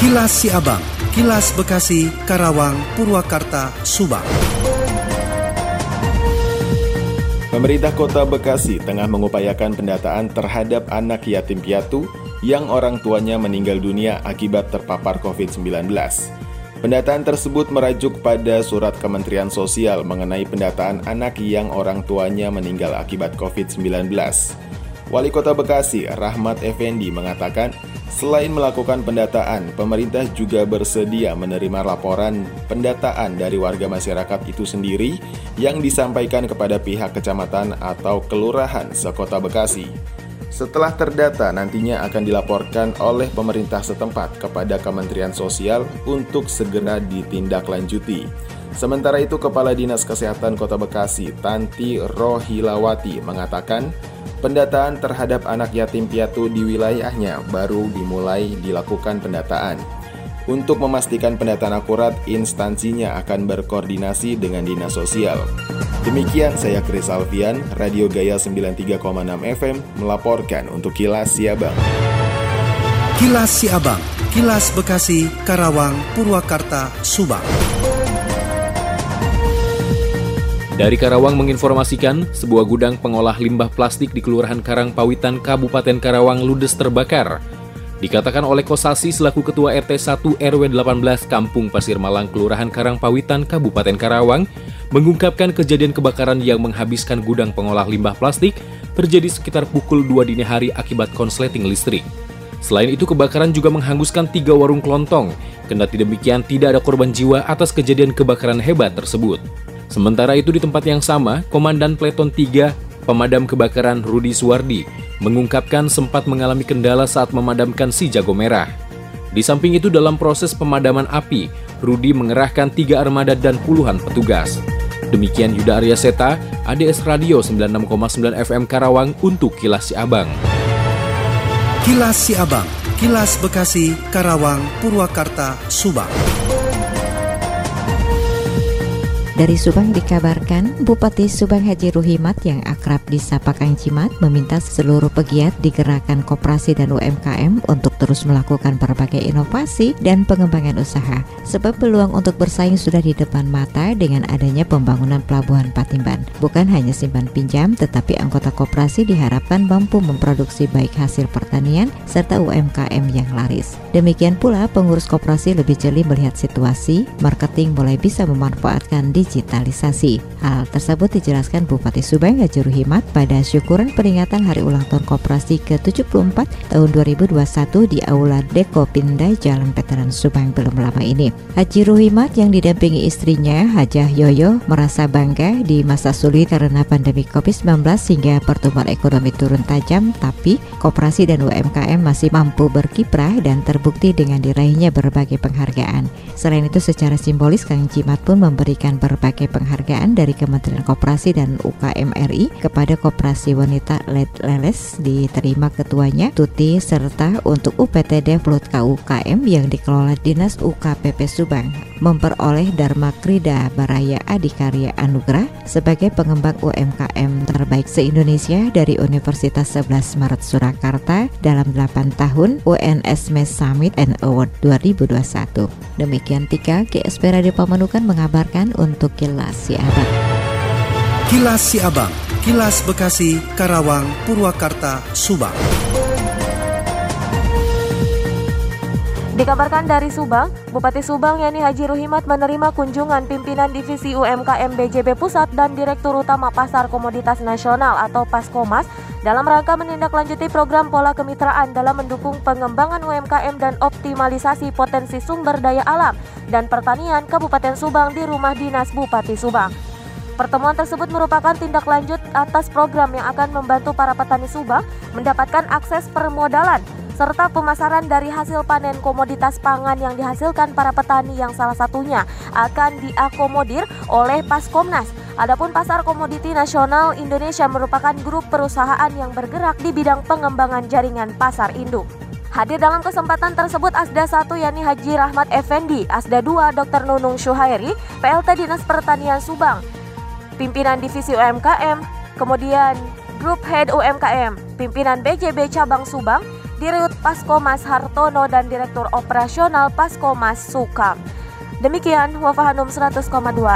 Kilas Siabang, Kilas Bekasi, Karawang, Purwakarta, Subang. Pemerintah Kota Bekasi tengah mengupayakan pendataan terhadap anak yatim piatu yang orang tuanya meninggal dunia akibat terpapar COVID-19. Pendataan tersebut merajuk pada surat Kementerian Sosial mengenai pendataan anak yang orang tuanya meninggal akibat COVID-19. Wali Kota Bekasi, Rahmat Effendi, mengatakan Selain melakukan pendataan, pemerintah juga bersedia menerima laporan pendataan dari warga masyarakat itu sendiri yang disampaikan kepada pihak kecamatan atau kelurahan sekota Bekasi. Setelah terdata, nantinya akan dilaporkan oleh pemerintah setempat kepada Kementerian Sosial untuk segera ditindaklanjuti. Sementara itu, Kepala Dinas Kesehatan Kota Bekasi, Tanti Rohilawati, mengatakan Pendataan terhadap anak yatim piatu di wilayahnya baru dimulai dilakukan pendataan. Untuk memastikan pendataan akurat, instansinya akan berkoordinasi dengan Dinas Sosial. Demikian saya Kris Alfian, Radio Gaya 93,6 FM melaporkan untuk Kilas Siabang. Kilas Siabang, Kilas Bekasi, Karawang, Purwakarta, Subang. Dari Karawang menginformasikan, sebuah gudang pengolah limbah plastik di Kelurahan Karangpawitan, Kabupaten Karawang ludes terbakar. Dikatakan oleh Kosasi selaku Ketua RT 1 RW 18 Kampung Pasir Malang, Kelurahan Karangpawitan, Kabupaten Karawang, mengungkapkan kejadian kebakaran yang menghabiskan gudang pengolah limbah plastik terjadi sekitar pukul 2 dini hari akibat konsleting listrik. Selain itu, kebakaran juga menghanguskan tiga warung kelontong. Kendati demikian, tidak ada korban jiwa atas kejadian kebakaran hebat tersebut. Sementara itu di tempat yang sama, Komandan Pleton 3 Pemadam Kebakaran Rudi Suwardi mengungkapkan sempat mengalami kendala saat memadamkan si jago merah. Di samping itu dalam proses pemadaman api, Rudi mengerahkan tiga armada dan puluhan petugas. Demikian Yuda Arya Seta, ADS Radio 96,9 FM Karawang untuk Kilas Si Abang. Kilas Si Abang, Kilas Bekasi, Karawang, Purwakarta, Subang. Dari Subang dikabarkan, Bupati Subang Haji Ruhimat yang akrab disapa Kang Cimat meminta seluruh pegiat di gerakan koperasi dan UMKM untuk terus melakukan berbagai inovasi dan pengembangan usaha. Sebab peluang untuk bersaing sudah di depan mata dengan adanya pembangunan pelabuhan Patimban. Bukan hanya simpan pinjam, tetapi anggota koperasi diharapkan mampu memproduksi baik hasil pertanian serta UMKM yang laris. Demikian pula pengurus koperasi lebih jeli melihat situasi, marketing mulai bisa memanfaatkan di digitalisasi. Hal tersebut dijelaskan Bupati Subang Haji Ruhimat pada syukuran peringatan Hari Ulang Tahun Koperasi ke-74 tahun 2021 di Aula Deko Pindai Jalan Veteran Subang belum lama ini. Haji Ruhimat yang didampingi istrinya Hajah Yoyo merasa bangga di masa sulit karena pandemi COVID-19 sehingga pertumbuhan ekonomi turun tajam tapi koperasi dan UMKM masih mampu berkiprah dan terbukti dengan diraihnya berbagai penghargaan. Selain itu secara simbolis Kang Cimat pun memberikan ber berbagai penghargaan dari Kementerian Koperasi dan UKM RI kepada Koperasi Wanita Led Leles diterima ketuanya Tuti serta untuk UPTD Flut KUKM yang dikelola Dinas UKPP Subang memperoleh Dharma Krida Baraya Adikarya Anugerah sebagai pengembang UMKM terbaik se-Indonesia dari Universitas 11 Maret Surakarta dalam 8 tahun UNS MES Summit and Award 2021. Demikian Tika, GSP Radio Pamanukan mengabarkan untuk Kilas Si Abang. Kilas Si Abang, Kilas Bekasi, Karawang, Purwakarta, Subang. Dikabarkan dari Subang, Bupati Subang Yani Haji Ruhimat menerima kunjungan pimpinan Divisi UMKM BJB Pusat dan Direktur Utama Pasar Komoditas Nasional atau Paskomas dalam rangka menindaklanjuti program pola kemitraan dalam mendukung pengembangan UMKM dan optimalisasi potensi sumber daya alam dan pertanian Kabupaten Subang di rumah dinas Bupati Subang. Pertemuan tersebut merupakan tindak lanjut atas program yang akan membantu para petani Subang mendapatkan akses permodalan serta pemasaran dari hasil panen komoditas pangan yang dihasilkan para petani yang salah satunya akan diakomodir oleh Paskomnas. Adapun pasar komoditi nasional Indonesia merupakan grup perusahaan yang bergerak di bidang pengembangan jaringan pasar induk. Hadir dalam kesempatan tersebut Asda 1 yakni Haji Rahmat Effendi, Asda 2 Dr. Nunung Syuhairi, PLT Dinas Pertanian Subang, pimpinan Divisi UMKM, kemudian Grup Head UMKM, pimpinan BJB Cabang Subang, Dirut Paskomas Hartono dan Direktur Operasional Paskomas Sukam. Demikian Wafahanum 100,2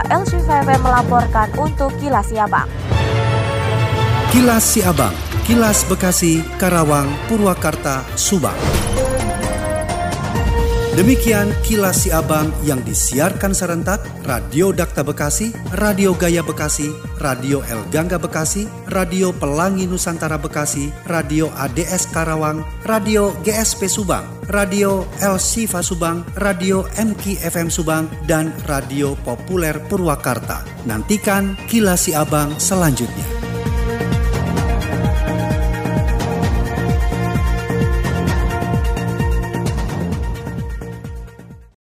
LCVV melaporkan untuk Kilas Siabang. Kilas Siabang, Kilas Bekasi, Karawang, Purwakarta, Subang. Demikian kilas si abang yang disiarkan serentak Radio Dakta Bekasi, Radio Gaya Bekasi, Radio El Gangga Bekasi, Radio Pelangi Nusantara Bekasi, Radio ADS Karawang, Radio GSP Subang, Radio El Sifa Subang, Radio MK FM Subang, dan Radio Populer Purwakarta. Nantikan kilas si abang selanjutnya.